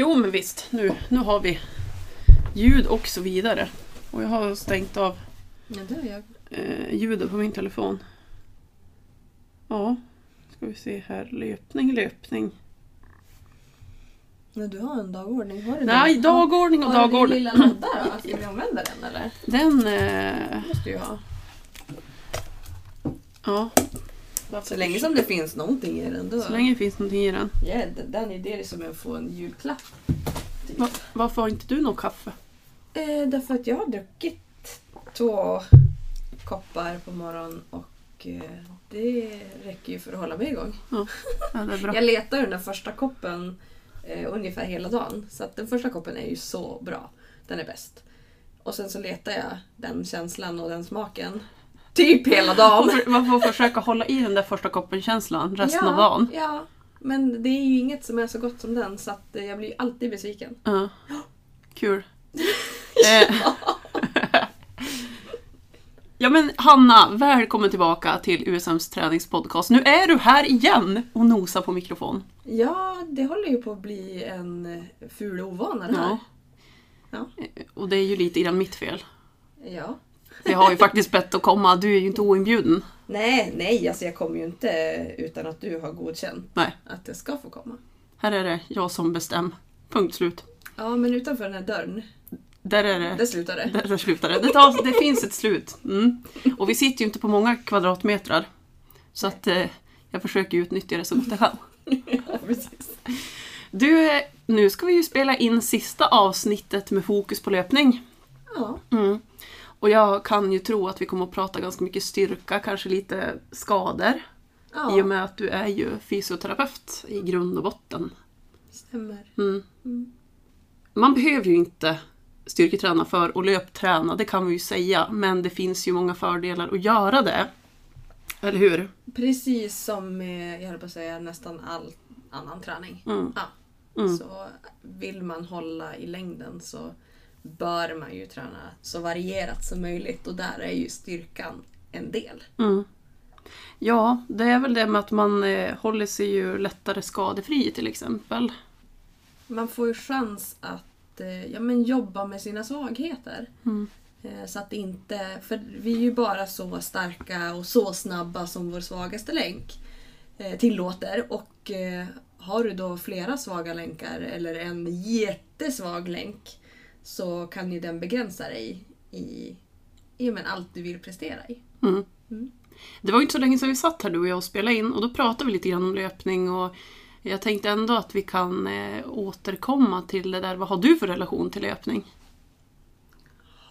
Jo men visst, nu, nu har vi ljud och så vidare. Och jag har stängt av Ja, det har jag. eh, ljudet på min telefon. Ja, ska vi se här. Löpning, löpning. Men du har en dagordning, har du Nej, det? dagordning och Har du din dagordning. lilla låda då? Ska vi använda den eller? Den... Eh, måste ju ha. ja. Så länge som det finns någonting i den då. Så länge det finns någonting i den. Ja, d- den är det som att få en julklapp. Typ. Va, varför har inte du något kaffe? Eh, därför att jag har druckit två koppar på morgonen och eh, det räcker ju för att hålla mig igång. Ja, det är bra. Jag letar den där första koppen eh, ungefär hela dagen. Så att den första koppen är ju så bra. Den är bäst. Och sen så letar jag den känslan och den smaken typ hela dagen. Varför, varför försöka hålla i den där första koppen-känslan resten ja, av dagen? Ja, men det är ju inget som är så gott som den så att eh, jag blir alltid besviken. Ja. Kul. Eh, ja men Hanna, välkommen tillbaka till USMs träningspodcast. Nu är du här igen och nosar på mikrofon. Ja, det håller ju på att bli en eh, ful ovana det här. Ja. Ja. Och det är ju lite grann mitt fel. Ja. Jag har ju faktiskt bett att komma, du är ju inte oinbjuden. Nej, nej, alltså jag kommer ju inte utan att du har godkänt Nej, att jag ska få komma. här är det jag som bestämmer. Punkt slut. Ja, men utanför den här dörren, Där är det. där slutar det. Där, där slutar det. Det, tar, det finns ett slut. Mm. Och vi sitter ju inte på många kvadratmetrar. Så att eh, jag försöker utnyttja det så gott jag kan. Ja, precis. Du, eh, nu ska vi ju spela in sista avsnittet med fokus på löpning. Ja, Mm. Och jag kan ju tro att vi kommer att prata ganska mycket styrka, kanske lite skador. I och ja med att du är ju fysioterapeut i grund och botten. stämmer. Mm. Mm. Man behöver ju inte styrketräna för att löpträna, det kan vi ju säga. Men det finns ju många fördelar att göra det. Eller hur? Precis som med, jag höll på att säga, nästan all annan träning. Mm. Ja. Mm. Så vill man hålla i längden så bör man ju träna så varierat som möjligt och där är ju styrkan en del. Mm. Ja, det är väl det med att man eh, håller sig ju lättare skadefri till exempel. Man får ju chans att eh, ja, men jobba med sina svagheter. Mm. Eh, Så att inte, för vi är ju bara så starka och så snabba som vår svagaste länk eh, tillåter. Och eh, har du då flera svaga länkar eller en jättesvag länk så kan ju den begränsa dig i, i men allt du vill prestera i. Mm. Mm. Det var ju inte så länge sedan vi satt här du och jag och spelade in och då pratade vi lite grann om löpning och jag tänkte ändå att vi kan eh, återkomma till det där. Vad har du för relation till löpning?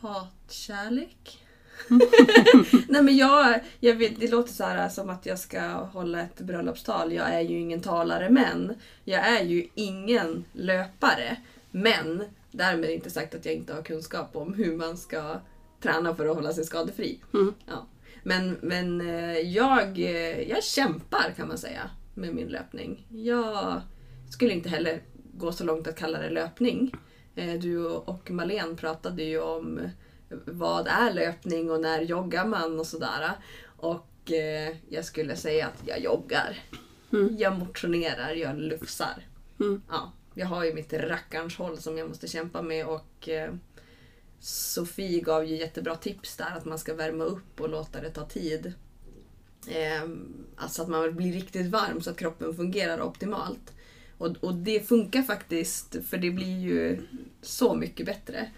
Hatkärlek? Nej men jag, jag vet, det låter så här som att jag ska hålla ett bröllopstal. Jag är ju ingen talare men jag är ju ingen löpare. Men därmed inte sagt att jag inte har kunskap om hur man ska träna för att hålla sig skadefri. Mm. Ja. Men, men eh, jag, eh, jag kämpar kan man säga med min löpning. Jag skulle inte heller gå så långt att kalla det löpning. Eh, Du och Malen pratade ju om vad är löpning och när joggar man och sådär. Och jag skulle säga att jag joggar. Mm. Jag motionerar, jag lufsar. Mm. Ja, jag har ju mitt rackarns håll som jag måste kämpa med och eh, Sofie gav ju jättebra tips där att man ska värma upp och låta det ta tid. Eh, alltså att man blir riktigt varm så att kroppen fungerar optimalt. Och, och det funkar faktiskt för det blir ju så mycket bättre.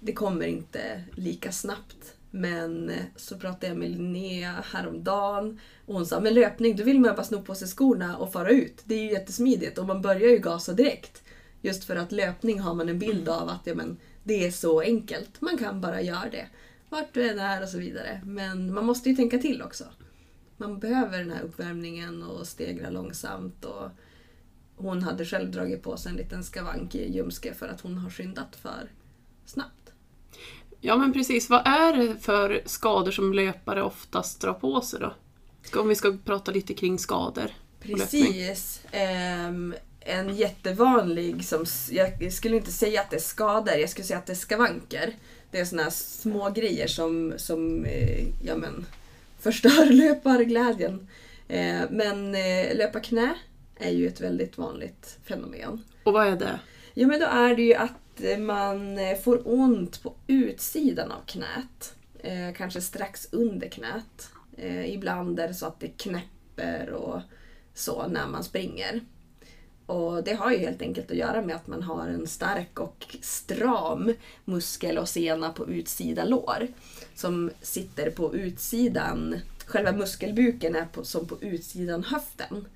Det kommer inte lika snabbt. Men eh, så pratade jag med Linnea häromdagen och hon sa men löpning, då vill man bara sno på sig skorna och fara ut. Det är ju jättesmidigt och man börjar ju gasa direkt. Just för att löpning har man en bild av att ja, men, det är så enkelt. Man kan bara göra det. Vart du än är och så vidare. Men man måste ju tänka till också. Man behöver den här uppvärmningen och stegra långsamt. Och hon hade själv dragit på sig en liten skavank i ljumske för att hon har skyndat för snabbt. Ja men precis, vad är det för skador som löpare oftast drar på sig då? Om vi ska prata lite kring skador. Precis. Ehm, en jättevanlig, som, jag skulle inte säga att det är skador, jag skulle säga att det är skavanker. Det är såna här små grejer som, som eh, ja, men, förstör löparglädjen. Eh, men eh, löparknä är ju ett väldigt vanligt fenomen. Och vad är det? Ja men då är det ju att man eh, får ont på utsidan av knät. Eh, kanske strax under knät. Eh, ibland är det så att det knäpper och så när man springer. Och det har ju helt enkelt att göra med att man har en stark och stram muskel och sena på utsida lår. Som sitter på utsidan, själva muskelbuken är på, som på utsidan höften.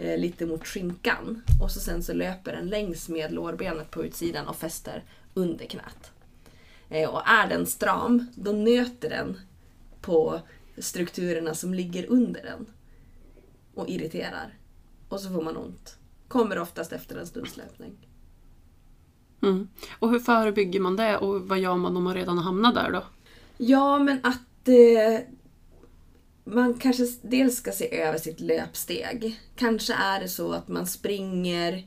Eh, lite mot skinkan. Och så sen så löper den längs med lårbenet på utsidan och fäster under knät. Eh, och är den stram, då nöter den på strukturerna som ligger under den. Och irriterar. Och så får man ont. Kommer oftast efter en stunds löpning. Mm. Och hur förebygger man det och vad gör man om man redan har hamnat där då? Ja, men att eh, man kanske dels ska se över sitt löpsteg. Kanske är det så att man springer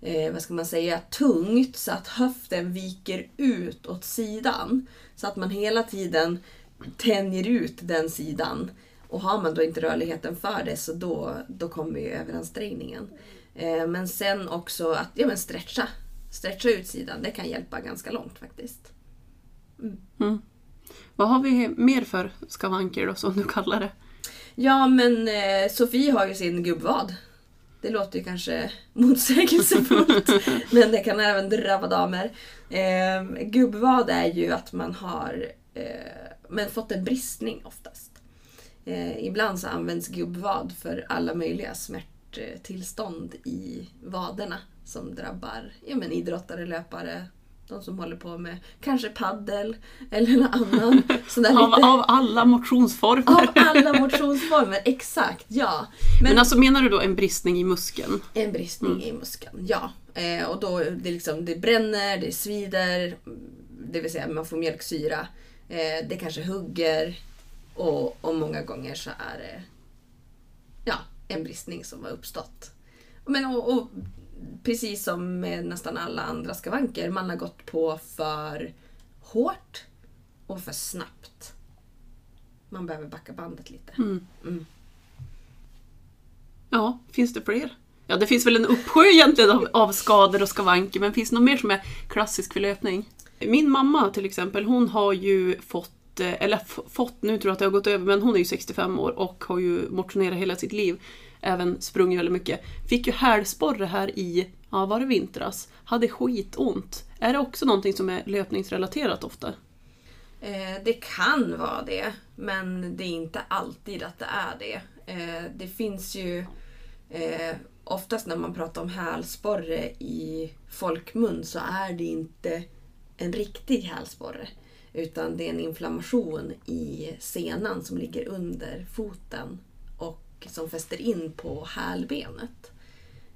eh, vad ska man säga, tungt så att höften viker ut åt sidan. Så att man hela tiden tänjer ut den sidan. Och har man då inte rörligheten för det så då, då kommer ju överansträngningen. Eh, men sen också att ja, men stretcha. Stretcha utsidan, det kan hjälpa ganska långt faktiskt. Mm. mm. Vad har vi mer för skavanker då, som du kallar det? Ja, men eh, Sofie har ju sin gubbvad. Det låter ju kanske motsägelsefullt, men det kan även drabba damer. Eh, gubbvad är ju att man har eh, men fått en bristning oftast. Eh, ibland så används gubbvad för alla möjliga smärttillstånd i vaderna som drabbar ja, men idrottare, löpare, de som håller på med kanske paddel eller någon annan. Sån av, lite... av alla motionsformer. Av alla motionsformer, exakt. ja. Men, Men alltså menar du då en bristning i muskeln? En bristning mm. i muskeln, ja. Eh, och då det, liksom, det bränner, det svider, det vill säga man får mjölksyra. Eh, det kanske hugger och, och många gånger så är det ja, en bristning som har uppstått. Men, och, och precis som med nästan alla andra skavanker, man har gått på för hårt och för snabbt. Man behöver backa bandet lite. Mm. Mm. Ja, finns det fler? Ja, det finns väl en uppsjö egentligen av, av skador och skavanker, men finns det något mer som är klassisk för löpning? Min mamma till exempel, hon har ju fått eh, eller fått, nu tror jag att det har gått över, men hon är ju 65 år och har ju motionerat hela sitt liv även sprungit väldigt mycket. Fick ju hälsporre här i, ja var det vintras, hade skitont. Är det också någonting som är löpningsrelaterat ofta? Eh, det kan vara det, men det är inte alltid att det är det. Eh, det finns ju eh, oftast när man pratar om hälsporre i folkmun så är det inte en riktig hälsporre. Utan det är en inflammation i senan som ligger under foten som fäster in på hälbenet.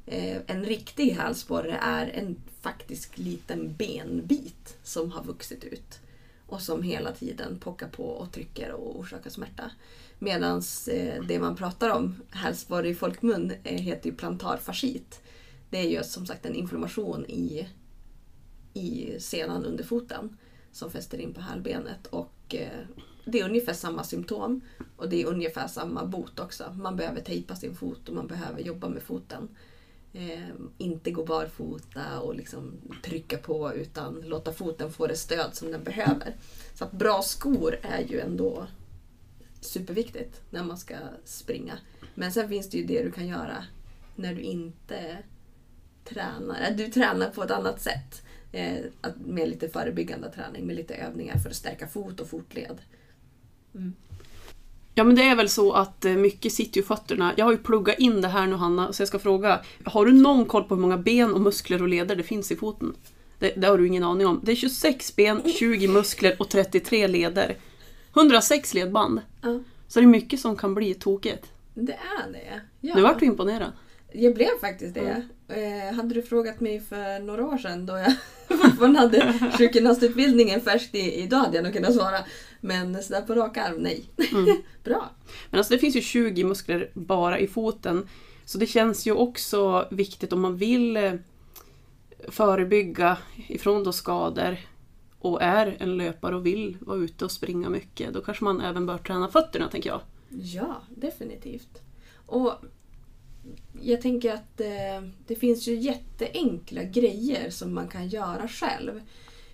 Eh, en riktig hälsporre är en faktisk liten benbit som har vuxit ut och som hela tiden pockar på och trycker och orsakar smärta. Medan eh, det man pratar om, hälsporre i folkmun, eh, heter ju plantarfascit. Det är ju som sagt en inflammation i, i senan under foten som fäster in på hälbenet och det är ungefär samma symptom och det är ungefär samma bot också. Man behöver tejpa sin fot och man behöver jobba med foten. Eh, inte gå barfota och liksom trycka på utan låta foten få det stöd som den behöver. Så att bra skor är ju ändå superviktigt när man ska springa. Men sen finns det ju det du kan göra när du inte tränar. Du tränar på ett annat sätt. Eh, med lite förebyggande träning, med lite övningar för att stärka fot och fotled. Mm. Ja men det är väl så att eh, mycket sitter ju i fötterna. Jag har ju pluggat in det här nu Hanna, så jag ska fråga. Har du någon koll på hur många ben och muskler och leder det finns i foten? Det, det har du ingen aning om. Det är 26 ben, 20 muskler och 33 leder. 106 ledband. Ja. Så det är mycket som kan bli tokigt. Det är det. Ja. Nu vart du imponerad. Jag blev faktiskt det. Mm. hade du frågat mig för några år sedan då jag fortfarande hade sjukgymnastutbildningen färskt idag hade jag nog kunnat svara. Men sådär på rak arm, nej. Mm. Bra. Men alltså det finns ju 20 muskler bara i foten. Så det känns ju också viktigt om man vill eh, förebygga ifrån då skador och är en löpare och vill vara ute och springa mycket, då kanske man även bör träna fötterna tänker jag. Ja, definitivt. Och jag tänker att eh, det finns ju jätteenkla grejer som man kan göra själv.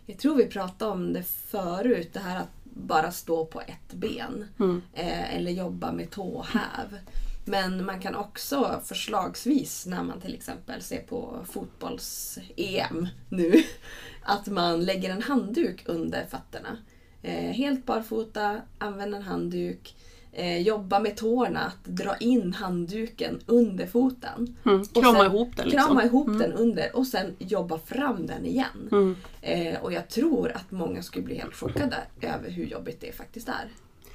Jag tror vi pratade om det förut, det här att bara stå på ett ben. Mm. Eh, eller jobba med tåhäv. Men man kan också förslagsvis när man till exempel ser på fotbolls-EM nu, att man lägger en handduk under fötterna. Eh, helt barfota, använd en handduk. Eh, jobba med tårna, att dra in handduken under foten. Mm. Krama sen ihop den liksom. Krama ihop den under och sen jobba fram den igen. Mm. Eh, och jag tror att många skulle bli helt chockade över hur jobbigt det faktiskt är.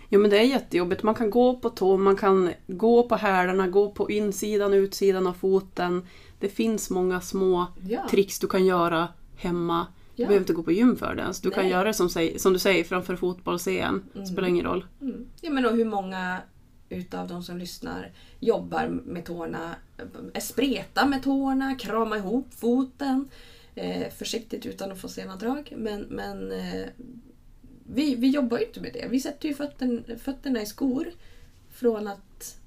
Jo men det är jättejobbigt. Man kan gå på tå, man kan gå på hälarna, gå på insidan och utsidan av foten. Det finns många små Ja. tricks du kan göra hemma. Du behöver inte gå på gym för det. ens. du kan Nej. göra det som, som du säger framför fotbolls-EM. Spelar ingen roll. Mm. Ja, men och hur många utav de som lyssnar jobbar med tårna, spreta med tårna, krama ihop foten. Eh, försiktigt utan att få sena drag. Men, men eh, vi, vi jobbar ju inte med det. Vi sätter ju fötten, fötterna i skor från att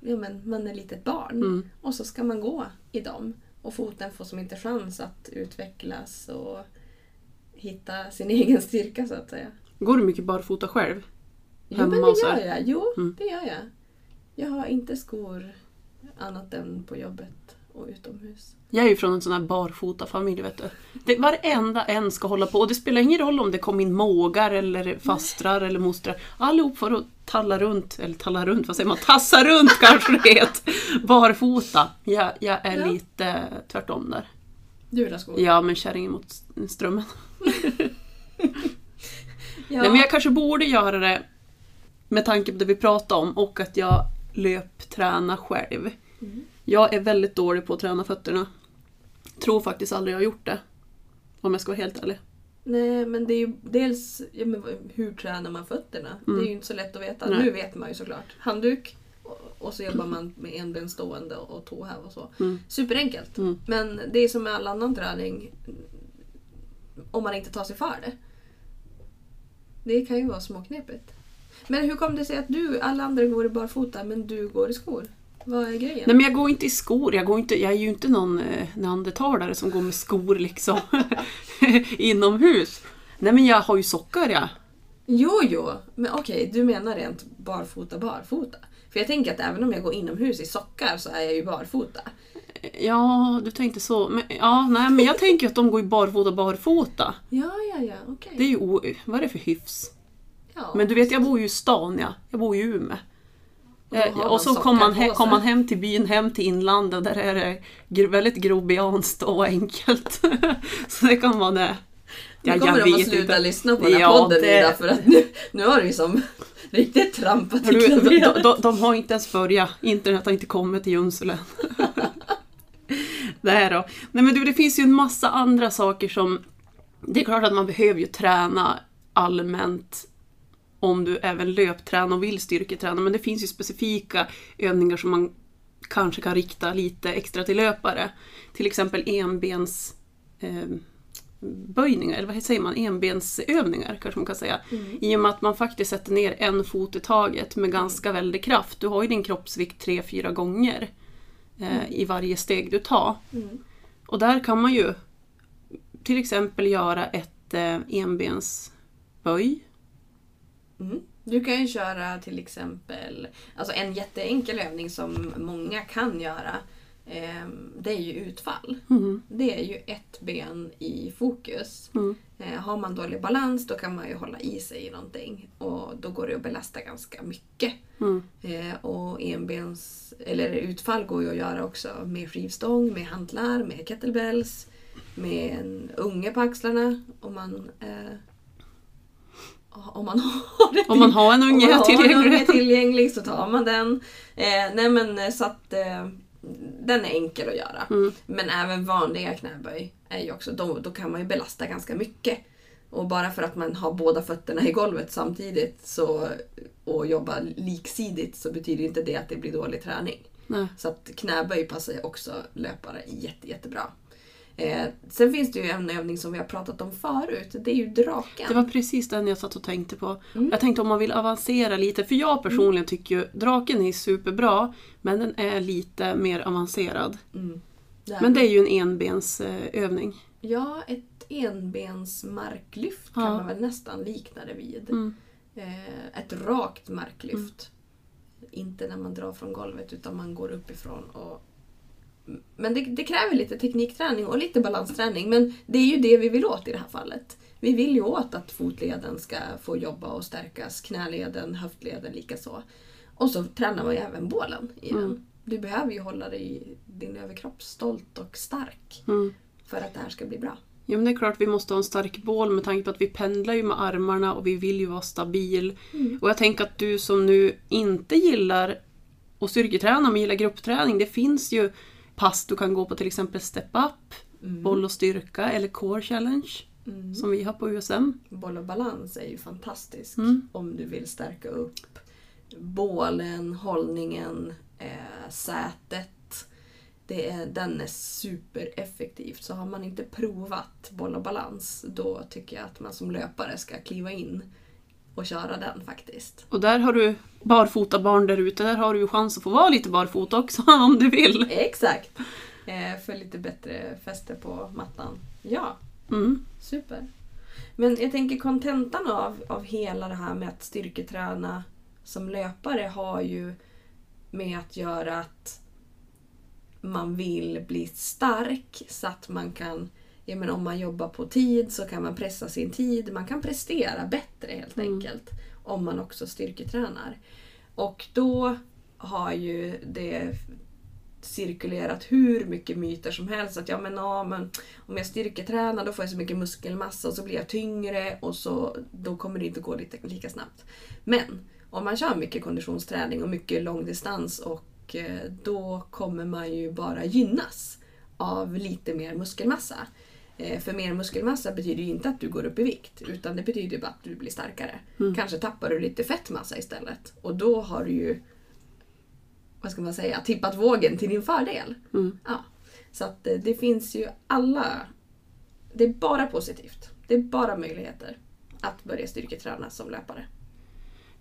ja, men man är litet barn. Mm. Och så ska man gå i dem. Och foten får som inte chans att utvecklas och hitta sin egen styrka så att säga. Går du mycket barfota själv? Jo, men det gör jag. Jo, Mm. det gör jag. Jag har inte skor annat än på jobbet och utomhus. Jag är ju från en sån här barfota-familj, vet du. Det, varenda en ska hålla på. Och det spelar ingen roll om det kom in mågar eller fastrar eller mostrar. Allihop får talla runt, eller talla runt, vad säger man? Tassa runt kanske det heter. Barfota. Jag, jag är Ja. lite tvärtom där. Du vill ha skor? Ja, men kärringen mot strömmen. Ja. Nej, men jag kanske borde göra det med tanke på det vi pratade om och att jag löptränar själv. Mm. Jag är väldigt dålig på att träna fötterna. Tror faktiskt aldrig jag har gjort det. Om jag ska vara helt ärlig. Nej, men det är ju dels ja, men hur tränar man fötterna? Det är ju inte så lätt att veta. Mm. Nej. Nu vet man ju såklart. Handduk och, så jobbar man med enbenstående och tåhäv och så. Mm. Superenkelt. Mm. Men det är som med all annan träning. Om man inte tar sig för det. Det kan ju vara småknepigt. Men hur kom det sig att du, alla andra går i barfota men du går i skor? Vad är grejen? Nej men jag går inte i skor, jag, går inte, jag är ju inte någon eh, neandertalare som går med skor liksom inomhus. Nej men jag har ju sockar ja. Jo, jo. Men okej, du menar rent barfota, barfota. För jag tänker att även om jag går inomhus i sockar så är jag ju barfota. Ja, du tänkte så. Men, ja, nej, men jag tänker att de går i barfota, barfota. Ja, ja, ja, okej. Det är ju o... Vad är det för hyfs? Ja. Men du vet, jag bor ju i stan, ja. Jag bor i Umeå. Och Eh, man Och så kom man, he- kom man hem till byn, hem till inlandet, där är det väldigt grobianskt och enkelt. så det kan vara det. Nu kommer de att sluta lyssna på den här Ja, podden det- Ida, för att nu, nu har du ju som riktigt trampat i Hörru, de, klaveret. de, de har inte ens börjat. Internet har inte kommit till Junsele. det här då. Nej men du, det finns ju en massa andra saker som... Det är klart att man behöver ju träna allmänt om du även löptränar och vill styrketräna, men det finns ju specifika övningar som man kanske kan rikta lite extra till löpare. Till exempel enbens... Eh, böjningar, eller vad säger man, enbensövningar kanske man kan säga. I och med att man faktiskt sätter ner en fot i taget med ganska väldig kraft. Du har ju din kroppsvikt tre, fyra gånger eh, i varje steg du tar. Mm. Och där kan man ju till exempel göra ett eh, enbensböj. Mm. Du kan ju köra till exempel, alltså en jätteenkel övning som många kan göra, ehm, det är ju utfall. Mm. Det är ju ett ben i fokus. Mm. Eh, har man dålig balans då kan man ju hålla i sig i någonting och då går det att belasta ganska mycket. Mm. Eh, och enbens, eller utfall går ju att göra också med skivstång, med hantlar, med kettlebells, med en unge på axlarna om man, eh, om man har det Om man har en unge om man har en unge tillgänglig. tillgänglig så tar man den. Eh, nej men eh, så att eh, den är enkel att göra. Mm. Men även vanliga knäböj är ju också, då, då kan man ju belasta ganska mycket. Och bara för att man har båda fötterna i golvet samtidigt så, och jobbar liksidigt så betyder inte det att det blir dålig träning. Nej. Så att knäböj passar också löpare jätte, jättebra. Eh, sen finns det ju en övning som vi har pratat om förut. Det är ju draken. Det var precis den jag satt och tänkte på. Mm. Jag tänkte om man vill avancera lite, för jag personligen tycker ju draken är superbra, men den är lite mer avancerad. Mm. Där. Men det är ju en enbensövning. Ja, ett enbens marklyft kan Ja. man väl nästan likna det vid. Mm. Eh, ett rakt marklyft. Inte när man drar från golvet utan man går uppifrån. Och... Men det, det kräver lite teknikträning och lite balansträning. Men det är ju det vi vill åt i det här fallet. Vi vill ju åt att fotleden ska få jobba och stärkas. Knäleden, höftleden likaså. Och så tränar man ju även bålen i Mm. den. Du behöver ju hålla dig din överkropp stolt och stark Mm. för att det här ska bli bra. Ja men det är klart vi måste ha en stark bål med tanke på att vi pendlar ju med armarna och vi vill ju vara stabil. Mm. Och jag tänker att du som nu inte gillar att styrketräna men gillar gruppträning, det finns ju pass du kan gå på till exempel step up, boll och styrka eller core challenge Mm. som vi har på USM. Boll och balans är ju fantastisk Mm. om du vill stärka upp bålen, hållningen, eh, sätet. Det är, den är supereffektiv. Så har man inte provat boll och balans då tycker jag att man som löpare ska kliva in och köra den faktiskt. Och där har du barfota barn där ute, där har du ju chans att få vara lite barfota också om du vill. Exakt! Eh, för lite bättre fäste på mattan. Ja, Mm. Super. Men jag tänker kontentan av, av hela det här med att styrketräna som löpare har ju med att göra att man vill bli stark så att man kan, jag menar om man jobbar på tid så kan man pressa sin tid, man kan prestera bättre helt Mm. enkelt om man också styrketränar. Och då har ju det cirkulerat hur mycket myter som helst. Att ja, men, ja, men om jag styrketränar då får jag så mycket muskelmassa och så blir jag tyngre och så, då kommer det inte gå lite, lika snabbt. Men om man kör mycket konditionsträning och mycket långdistans och eh, då kommer man ju bara gynnas av lite mer muskelmassa. Eh, För mer muskelmassa betyder ju inte att du går upp i vikt utan det betyder bara att du blir starkare. Mm. Kanske tappar du lite fettmassa istället och då har du ju vad ska man säga, tippat vågen till din fördel. Mm. Ja. Så att eh, det finns ju alla... Det är bara positivt. Det är bara möjligheter att börja styrketräna som löpare.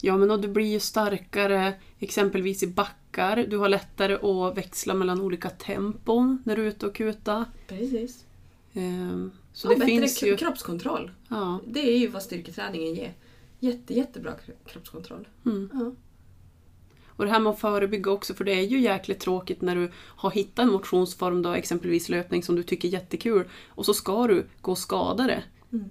Ja, men och du blir ju starkare exempelvis i backar. Du har lättare att växla mellan olika tempon när du är ute och kutar. Precis. Ehm, Så det bättre finns ju... kroppskontroll. Ja, Det är ju vad styrketräningen ger. Jätte, jättebra kro- kroppskontroll. mm. Ja. Och det här med att förebygga också, för det är ju jäkligt tråkigt när du har hittat en motionsform, då, exempelvis löpning, som du tycker är jättekul, och så ska du gå och skada det. Mm.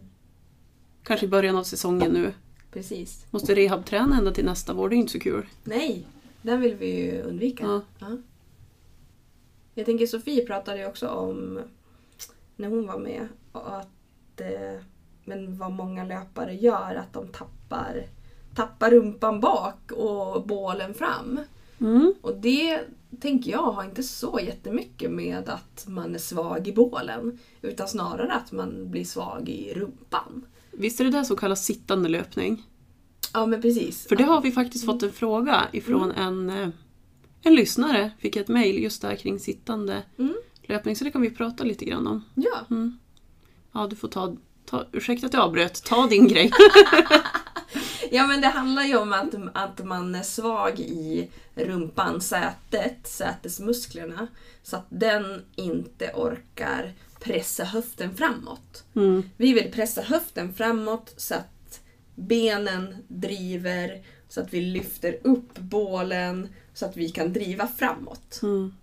Kanske i början av säsongen nu. Precis. Måste rehabträna ända till nästa vår, det är inte så kul. Nej, den vill vi ju undvika. Ja. Ja. Jag tänker Sofie pratade ju också om, när hon var med, att eh, men vad många löpare gör, att de tappar, tappar rumpan bak och bålen fram. Mm. Och det tänker jag har inte så jättemycket med att man är svag i bålen. Utan snarare att man blir svag i rumpan. Visst är det det som kallas sittande löpning? Ja men precis. För det har vi faktiskt fått en fråga ifrån en, eh, en lyssnare. Fick ett mejl just där kring sittande Mm. Löpning, så det kan vi prata lite grann om. Ja, Mm. Ja, du får ta, ta... Ursäkta att jag avbröt, ta din grej. Ja men det handlar ju om att, att man är svag i rumpan, sätet, sätesmusklerna. Så att den inte orkar pressa höften framåt. Mm. Vi vill pressa höften framåt så att benen driver, så att vi lyfter upp bålen, så att vi kan driva framåt. Mm.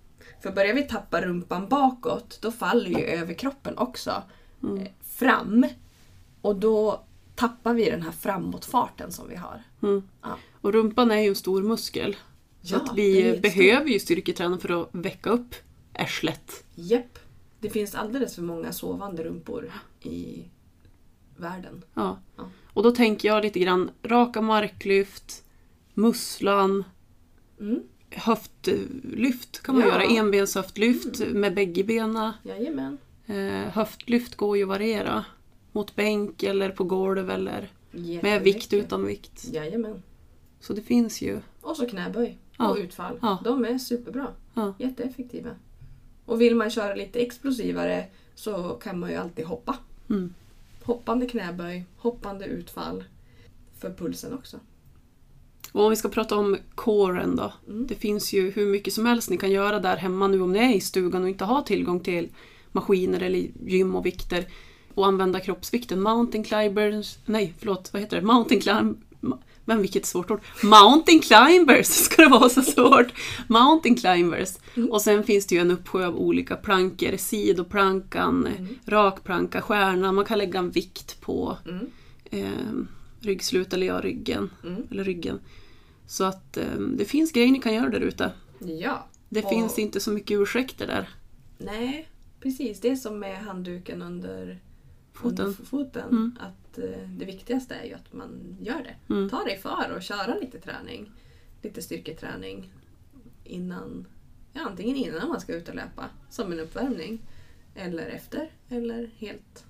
För börjar vi tappa rumpan bakåt, då faller ju överkroppen också Mm. eh, fram. Och då tappar vi den här framåtfarten som vi har. Mm. Ja. Och rumpan är ju en stor muskel. Så Ja, att vi behöver ju styrketräna för att väcka upp arslet. Japp. Det finns alldeles för många sovande rumpor i världen. Ja. Ja. Och då tänker jag lite grann raka marklyft, musslan, Mm. Höftlyft kan man Ja. göra. Enbenshöftlyft med bägge benen. Jajamän. Eh, höftlyft går ju att variera. Mot bänk eller på golv eller med vikt utan vikt. Jajamän. Så det finns ju. Och så knäböj Ja. och utfall. Ja. De är superbra. Ja. Jätteeffektiva. Och vill man köra lite explosivare så kan man ju alltid hoppa. Mm. Hoppande knäböj, hoppande utfall. För pulsen också. Och om vi ska prata om kåren då. Mm. Det finns ju hur mycket som helst ni kan göra där hemma nu om ni är i stugan och inte har tillgång till maskiner eller gym och vikter. Och använda kroppsvikten. Mountain climbers, nej förlåt, vad heter det? Mountain climb... Men vilket svårt ord. Mountain climbers ska det vara så svårt. Mountain climbers. Mm. Och sen finns det ju en uppsjö av olika plankor. Sidoplankan, Mm. rakplanka, stjärna. Man kan lägga en vikt på Mm. eh, ryggslut eller ja, ryggen. Mm. Eller ryggen. Så att eh, det finns grejer ni kan göra där ute. Ja. Det Och- finns inte så mycket ursäkter där. Nej, precis. Det är som med handduken under Foten. Under foten. Mm. Att eh, det viktigaste är ju att man gör det. Mm. Ta dig för och köra lite träning. Lite styrketräning innan, ja, antingen innan man ska ut och löpa som en uppvärmning. Eller efter. Eller helt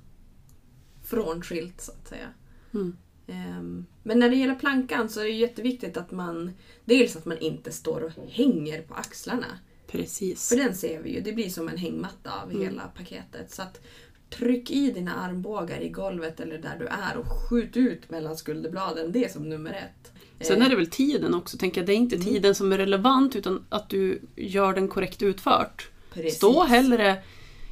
frånskilt så att säga. Mm. Ehm, Men när det gäller plankan så är det jätteviktigt att man dels att man inte står och hänger på axlarna. Precis. För den ser vi ju, det blir som en hängmatta av Mm. hela paketet. Så att tryck i dina armbågar i golvet eller där du är och skjut ut mellan skulderbladen. Det är som nummer ett. Sen Eh, är det väl tiden också, tänker jag. Det är inte Mm. tiden som är relevant utan att du gör den korrekt utfört. precis. Stå hellre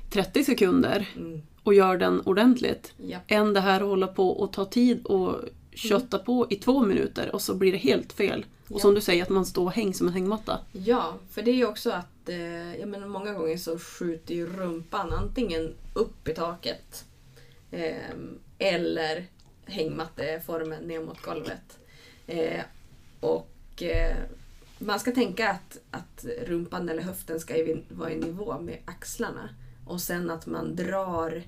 30 sekunder Mm, och gör den ordentligt. ja. Än det här att hålla på och ta tid och kötta på i två minuter och så blir det helt fel. Och Ja. som du säger, att man står och häng som en hängmatta. ja, för det är ju också att eh, jag menar, många gånger så skjuter ju rumpan antingen upp i taket ehm, eller hängmatteformen ner mot golvet. Eh, och eh, man ska tänka att, att rumpan eller höften ska vara i nivå med axlarna. Och sen att man drar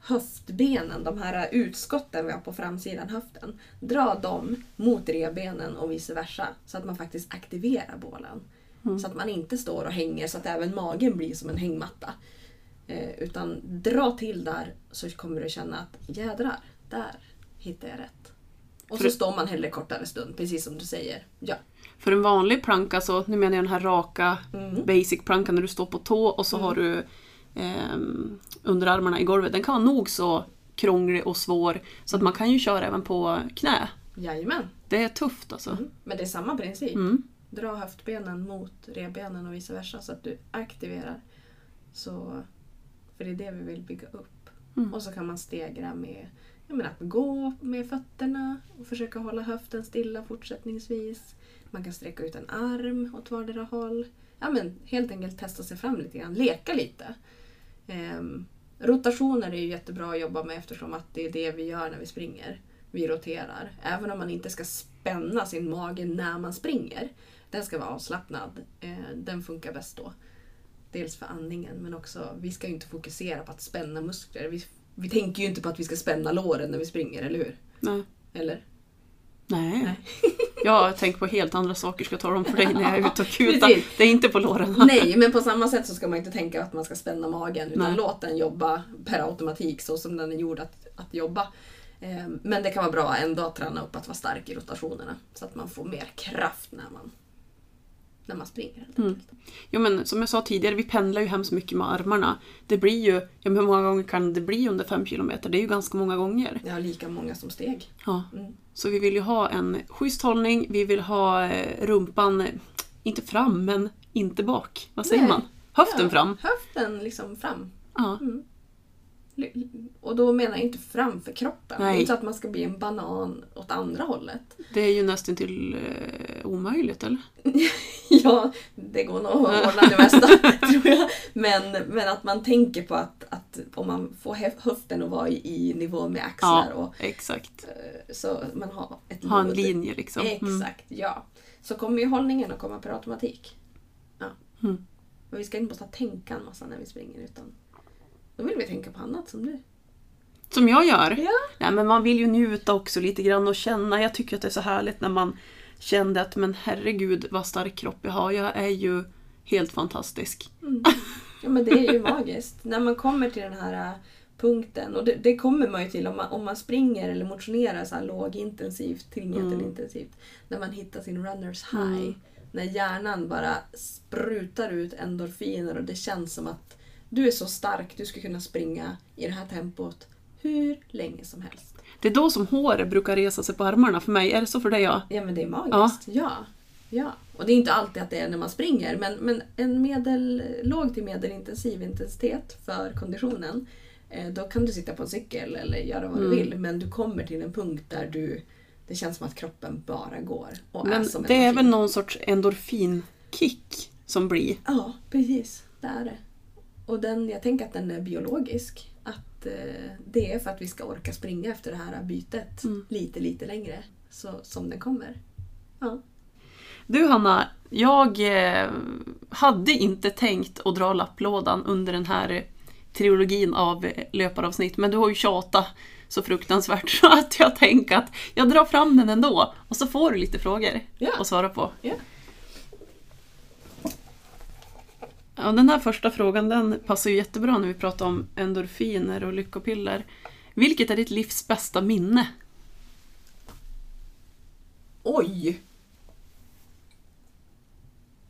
höftbenen, de här utskotten vi har på framsidan höften, dra dem mot revbenen och vice versa. Så att man faktiskt aktiverar bålen. Så att man inte står och hänger så att även magen blir som en hängmatta. Eh, utan dra till där så kommer du känna att jädrar, där hittar jag rätt. Och så står man hellre kortare stund, precis som du säger. Ja. För en vanlig planka, så, nu menar jag den här raka Mm. basic plankan när du står på tå och så har du ehm, underarmarna i golvet. Den kan vara nog så krånglig och svår så att man kan ju köra även på knä. Jajamän. Det är tufft alltså. Mm. Men det är samma princip. Mm. Dra höftbenen mot revbenen och vice versa så att du aktiverar. Så, för det är det vi vill bygga upp. Mm. Och så kan man stegra med jag menar, att gå med fötterna och försöka hålla höften stilla fortsättningsvis. Man kan sträcka ut en arm åt vardera håll. Ja, men helt enkelt testa sig fram lite grann, leka lite. Ehm, rotationer är ju jättebra att jobba med eftersom att det är det vi gör när vi springer. Vi roterar. Även om man inte ska spänna sin mage när man springer. Den ska vara avslappnad. Eh, den funkar bäst då. Dels för andningen men också, vi ska ju inte fokusera på att spänna muskler. Vi, vi tänker ju inte på att vi ska spänna låren när vi springer, eller hur? Nej. Eller? Nej. Nej. Jag tänker på helt andra saker, ska jag tala om för dig när jag är ute och kutar. Det är inte på låren. Nej, men på samma sätt så ska man inte tänka att man ska spänna magen. Utan Nej. låt den jobba per automatik så som den är gjord att, att jobba. Eh, Men det kan vara bra ändå att träna upp att vara stark i rotationerna. Så att man får mer kraft när man, när man springer. Mm. Jo men som jag sa tidigare, vi pendlar ju hemskt mycket med armarna. Det blir ju, ja men hur många gånger kan det bli under fem kilometer? Det är ju ganska många gånger. Har lika många som steg. Ja. Mm. Så vi vill ju ha en schysst hållning, vi vill ha eh, rumpan, eh, inte fram, men inte bak. Vad säger Nej. man? Höften Ja, fram. Höften liksom fram. Ja. Mm. Och då menar jag inte fram för kroppen. Nej. Inte så att man ska bli en banan åt andra hållet. Det är ju nästan till eh, omöjligt, eller? Ja, det går nog att ordna det mesta tror jag. Men, men att man tänker på att, att om man får hö- höften att vara i, i nivå med axlar Ja, och exakt. eh, så man har ett Ha en linje liksom. Mm. Exakt, ja. Så kommer ju hållningen att komma per automatik. Ja. Mm. Men vi ska inte måste tänka en massa när vi springer utan då vill vi tänka på annat som du. Som jag gör. Ja. Nej, men man vill ju njuta också lite grann och känna. Jag tycker att det är så härligt när man kände att men herregud vad stark kropp jag har. Jag är ju helt fantastisk. Mm. Ja men det är ju magiskt. När man kommer till den här äh, punkten, och det, det kommer man ju till om man, om man springer eller motionerar så här lågintensivt till Mm. medelintensivt. När man hittar sin runners high. Mm. När hjärnan bara sprutar ut endorfiner och det känns som att Du är så stark, du ska kunna springa i det här tempot hur länge som helst. Det är då som håret brukar resa sig på armarna för mig. Är det så för dig? Ja. Ja men det är magiskt. Ja. ja. Och det är inte alltid att det är när man springer men, men en medel, låg till medelintensiv intensitet för konditionen eh, då kan du sitta på en cykel eller göra vad Mm. du vill men du kommer till en punkt där du det känns som att kroppen bara går och är Men som en det är väl någon sorts endorfinkick som blir. Ja, precis. Det är det. Och den, jag tänker att den är biologisk. Att eh, det är för att vi ska orka springa efter det här bytet Mm. lite, lite längre. Så, som den kommer. Ja. Du Hanna, jag eh, hade inte tänkt att dra lapplådan under den här trilogin av eh, löparavsnitt, men du har ju tjatat så fruktansvärt så att jag tänker att jag drar fram den ändå och så får du lite frågor Ja. att svara på. Ja. Ja, den här första frågan den passar ju jättebra när vi pratar om endorfiner och lyckopiller. Vilket är ditt livs bästa minne? Oj!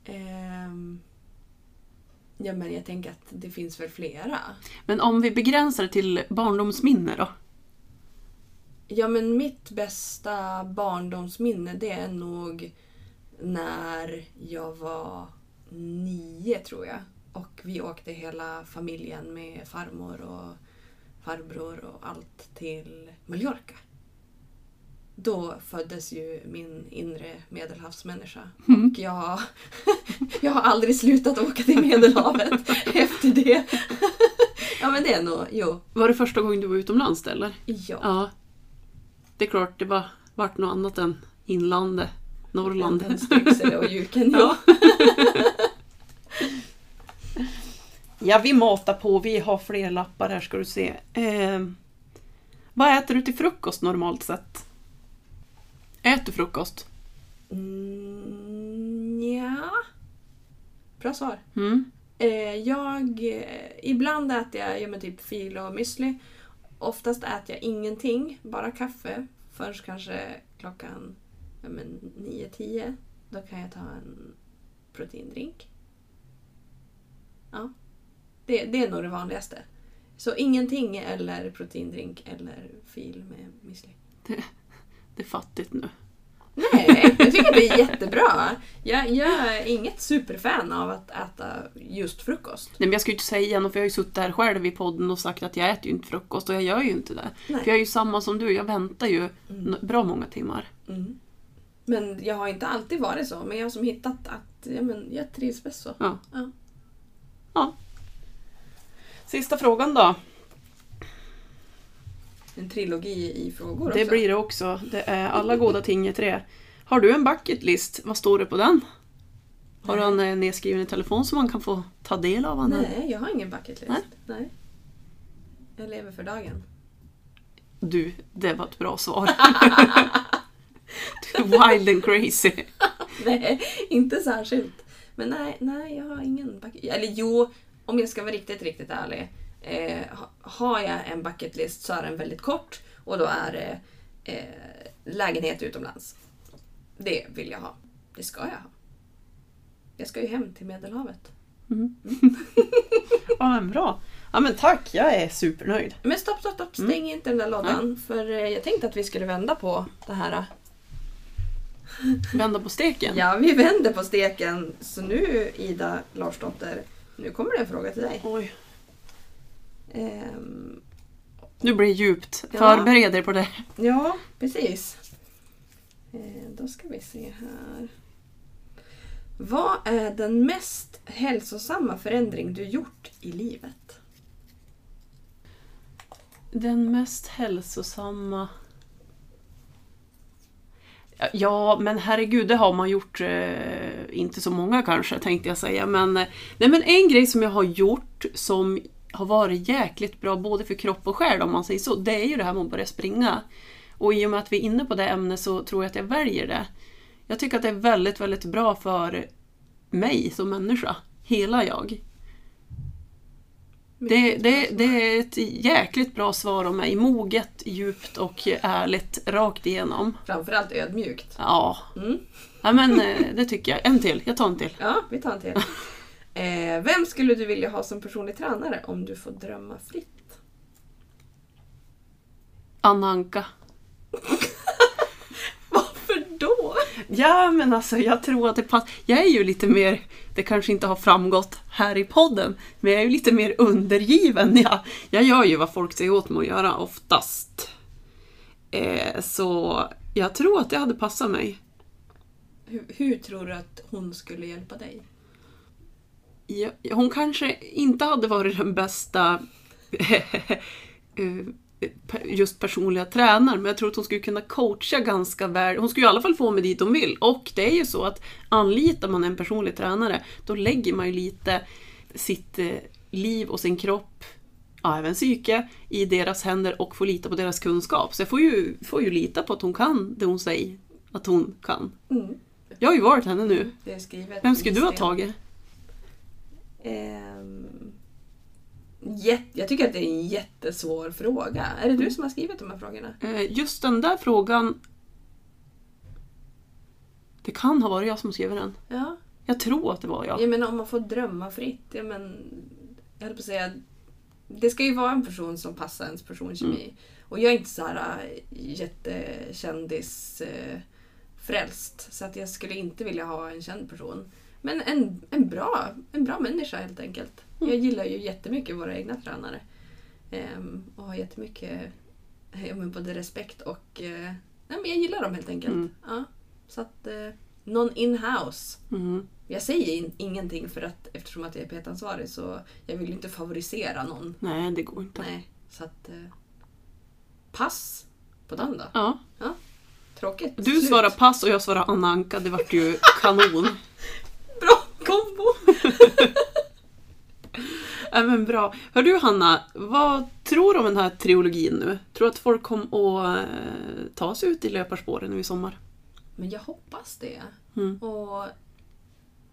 Ehm. Ja men jag tänker att det finns väl flera. Men om vi begränsar det till barndomsminne då? Ja men mitt bästa barndomsminne det är nog när jag var nio tror jag. Och vi åkte hela familjen med farmor och farbror och allt till Mallorca. Då föddes ju min inre medelhavsmänniska. Mm. Och jag, jag har aldrig slutat åka till Medelhavet efter det. ja men det är nog, jo. Var det första gången du var utomlands eller? Ja. Ja. Det är klart, det var, vart något annat än inlandet, Norrland. Än Stryksele och Ljuken, Ja. ja. Ja, vi matar på. Vi har fler lappar här ska du se. Eh, vad äter du till frukost normalt sett? Äter du frukost? Mm, ja. Bra svar. Mm. Eh, jag, eh, ibland äter jag ja, men typ fil och müsli. Oftast äter jag ingenting, bara kaffe. Förrän kanske klockan ja, men 9-10. Då kan jag ta en proteindrink. Ja. Det, det är nog det vanligaste. Så ingenting eller proteindrink eller fil med müsli. Det är fattigt nu. Nej, jag tycker det är jättebra. Jag, jag är inget superfan av att äta just frukost. Nej, men jag ska ju inte säga något för jag har ju suttit här själv i podden och sagt att jag äter ju inte frukost och jag gör ju inte det. Nej. För jag är ju samma som du, jag väntar ju n- bra många timmar. Mm. Men jag har inte alltid varit så. Men jag har som hittat att ja, men jag trivs bäst så. Ja. Ja. ja. Sista frågan då. En trilogi i frågor Det också. blir det också. Det är alla goda ting i tre. Har du en bucket list? Vad står det på den? Har du en eh, nedskriven i telefon som man kan få ta del av? Anna? Nej, jag har ingen bucket list. Nej. Nej. Jag lever för dagen. Du, det var ett bra svar. du är wild and crazy. nej, inte särskilt. Men nej, nej, jag har ingen bucket Eller jo, om jag ska vara riktigt, riktigt ärlig. Eh, ha- har jag en bucket list så är den väldigt kort och då är det eh, lägenhet utomlands. Det vill jag ha. Det ska jag ha. Jag ska ju hem till Medelhavet. Ja men bra. Ja men tack, jag är supernöjd. Men stopp, stopp, stopp. Stäng inte den där lådan. För eh, jag tänkte att vi skulle vända på det här. Vända på steken. Ja, vi vänder på steken. Så nu, Ida Larsdotter, nu kommer det en fråga till dig. Oj, Ehm, nu blir det djupt. Ja. Förbered dig på det. ja, precis. Eh, då ska vi se här. Vad är den mest hälsosamma förändring du gjort i livet? Den mest hälsosamma... Ja, men herregud, det har man gjort. Eh, inte så många kanske, tänkte jag säga. Men, eh, nej, men en grej som jag har gjort som har varit jäkligt bra både för kropp och själ, om man säger så, det är ju det här med att börja springa. Och i och med att vi är inne på det ämnet så tror jag att jag väljer det. Jag tycker att det är väldigt, väldigt bra för mig som människa. Hela jag. Det, det, det är ett jäkligt bra svar av mig. Moget, djupt och ärligt rakt igenom. Framförallt ödmjukt. Ja, Mm. ja men eh, det tycker jag. En till, jag tar en till. Ja, vi tar en till. Eh, vem skulle du vilja ha som personlig tränare om du får drömma fritt? Anna Anka. Varför då? Ja, men alltså jag tror att det passar. Jag är ju lite mer, det kanske inte har framgått här i podden, men jag är ju lite mer undergiven. Jag, jag gör ju vad folk säger åt mig att göra oftast. Eh, så jag tror att det hade passat mig. Hur, hur tror du att hon skulle hjälpa dig? Ja, hon kanske inte hade varit den bästa eh, just personliga tränaren, men jag tror att hon skulle kunna coacha ganska väl. Hon skulle i alla fall få mig dit hon vill. Och det är ju så att anlitar man en personlig tränare, då lägger man ju lite sitt eh, liv och sin kropp, ja, även psyke, i deras händer och får lita på deras kunskap. Så jag får ju, får ju lita på att hon kan det hon säger att hon kan. Mm. Jag har ju varit henne nu. Vem skulle du ha tagit? Ehm, jätte, jag tycker att det är en jättesvår fråga. Är det du som har skrivit de här frågorna? Eh, Just den där frågan... Det kan ha varit jag som skrev den. Ja. Jag tror att det var jag. Jag menar om man får drömma fritt. Ja, men, jag höll på att säga, det ska ju vara en person som passar ens personkemi. Mm. Och jag är inte så här äh, jättekändis äh, frälst. Så att jag skulle inte vilja ha en känd person. Men en, en, bra, en bra människa helt enkelt. Jag gillar ju jättemycket våra egna tränare. Ehm, och har jättemycket ja, men både respekt och... Eh, nej, men jag gillar dem helt enkelt. Mm. Ja, så att eh, någon in-house. Mm. Jag säger in, ingenting för att eftersom att jag är petansvarig så jag vill inte favorisera någon. Nej, det går inte. Nej, så att... Eh, pass på den då. Ja. Tråkigt. Du Slut. svarar pass och jag svarar Anna Anka. Det vart ju kanon. Bra kombo! Ja, men bra. Hör du Hanna, vad tror du om den här trilogin nu? Tror du att folk kommer att eh, ta sig ut i löparspåren nu i sommar? Men jag hoppas det. Mm. Och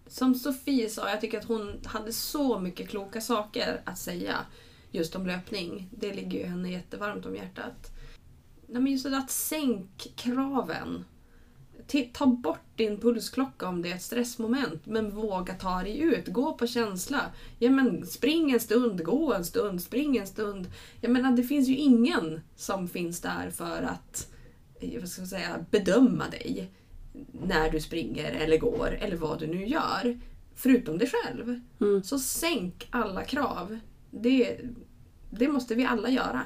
som Sofie sa, jag tycker att hon hade så mycket kloka saker att säga just om löpning. Det ligger ju henne jättevarmt om hjärtat. Nej, men just det att sänk kraven. Ta bort din pulsklocka om det är ett stressmoment, men våga ta dig ut. Gå på känsla. Ja, men spring en stund, gå en stund, spring en stund. Jag menar, det finns ju ingen som finns där för att eh, vad ska man säga, bedöma dig när du springer eller går eller vad du nu gör. Förutom dig själv. Mm. Så sänk alla krav. Det, det måste vi alla göra.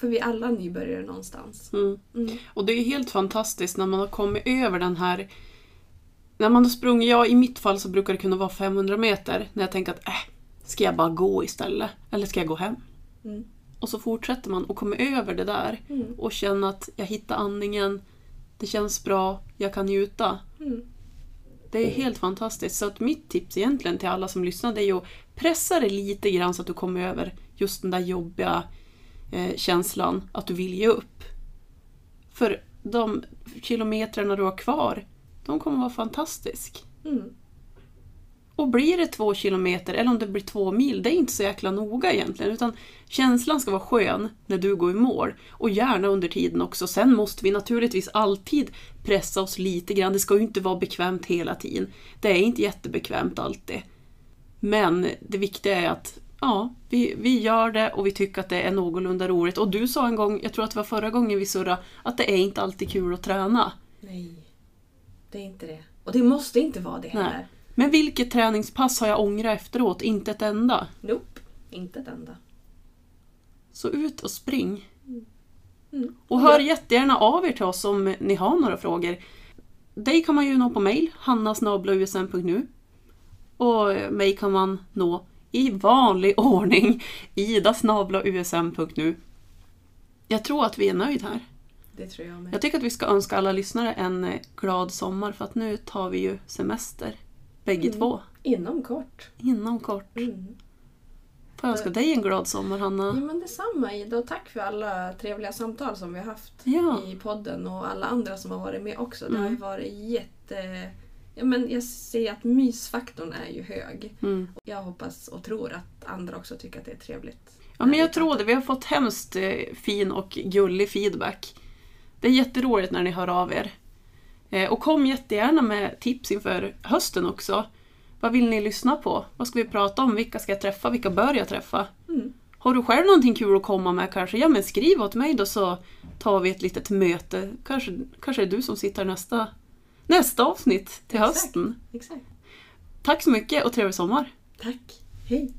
För vi är alla nybörjare någonstans. Mm. Mm. Och det är helt fantastiskt när man har kommit över den här... När man har sprungit, ja i mitt fall så brukar det kunna vara 500 meter. När jag tänker att äh, ska jag bara gå istället? Eller ska jag gå hem? Mm. Och så fortsätter man och kommer över det där Mm. och känner att jag hittar andningen, det känns bra, jag kan njuta. Mm. Det är helt fantastiskt. Så att mitt tips egentligen till alla som lyssnar är ju att pressa det lite grann så att du kommer över just den där jobbiga eh, känslan att du vill ge upp. För de kilometrarna du har kvar, de kommer vara fantastisk. Mm. Och blir det två kilometer eller om det blir två mil, det är inte så jäkla noga egentligen. Utan känslan ska vara skön när du går i mål. Och gärna under tiden också. Sen måste vi naturligtvis alltid pressa oss lite grann. Det ska ju inte vara bekvämt hela tiden. Det är inte jättebekvämt alltid. Men det viktiga är att ja, vi, vi gör det och vi tycker att det är någorlunda roligt. Och du sa en gång, jag tror att det var förra gången vi surrade, att det är inte alltid kul att träna. Nej, det är inte det. Och det måste inte vara det heller. Nej. Men vilket träningspass har jag ångrat efteråt? Inte ett enda. Nope, inte ett enda. Så ut och spring. Mm. Och hör jättegärna av er till oss om ni har några frågor. Dig kan man ju nå på mail, hannasnablausm.nu. Och mig kan man nå i vanlig ordning, idasnablausm.nu. Jag tror att vi är nöjd här. Det tror jag med. Jag tycker att vi ska önska alla lyssnare en eh, glad sommar för att nu tar vi ju semester. Bägge Mm. två. Inom kort. Inom kort. Mm. Får jag önska dig en glad sommar Ja, Hanna. men detsamma Ida och tack för alla trevliga samtal som vi har haft Ja. i podden och alla andra som har varit med också. Det har ju Mm. varit jätte ja, men jag ser att mysfaktorn är ju hög. Mm. Jag hoppas och tror att andra också tycker att det är trevligt. Ja, men jag tror det. Vi har fått hemskt eh, fin och gullig feedback. Det är jätteroligt när ni hör av er. Eh, och kom jättegärna med tips inför hösten också. Vad vill ni lyssna på? Vad ska vi prata om? Vilka ska jag träffa? Vilka bör jag träffa? Mm. Har du själv någonting kul att komma med kanske? Ja men skriv åt mig då så tar vi ett litet möte. Kanske, kanske är det du som sitter nästa nästa avsnitt till exakt, hösten. Exakt. Tack så mycket och trevlig sommar. Tack. Hej.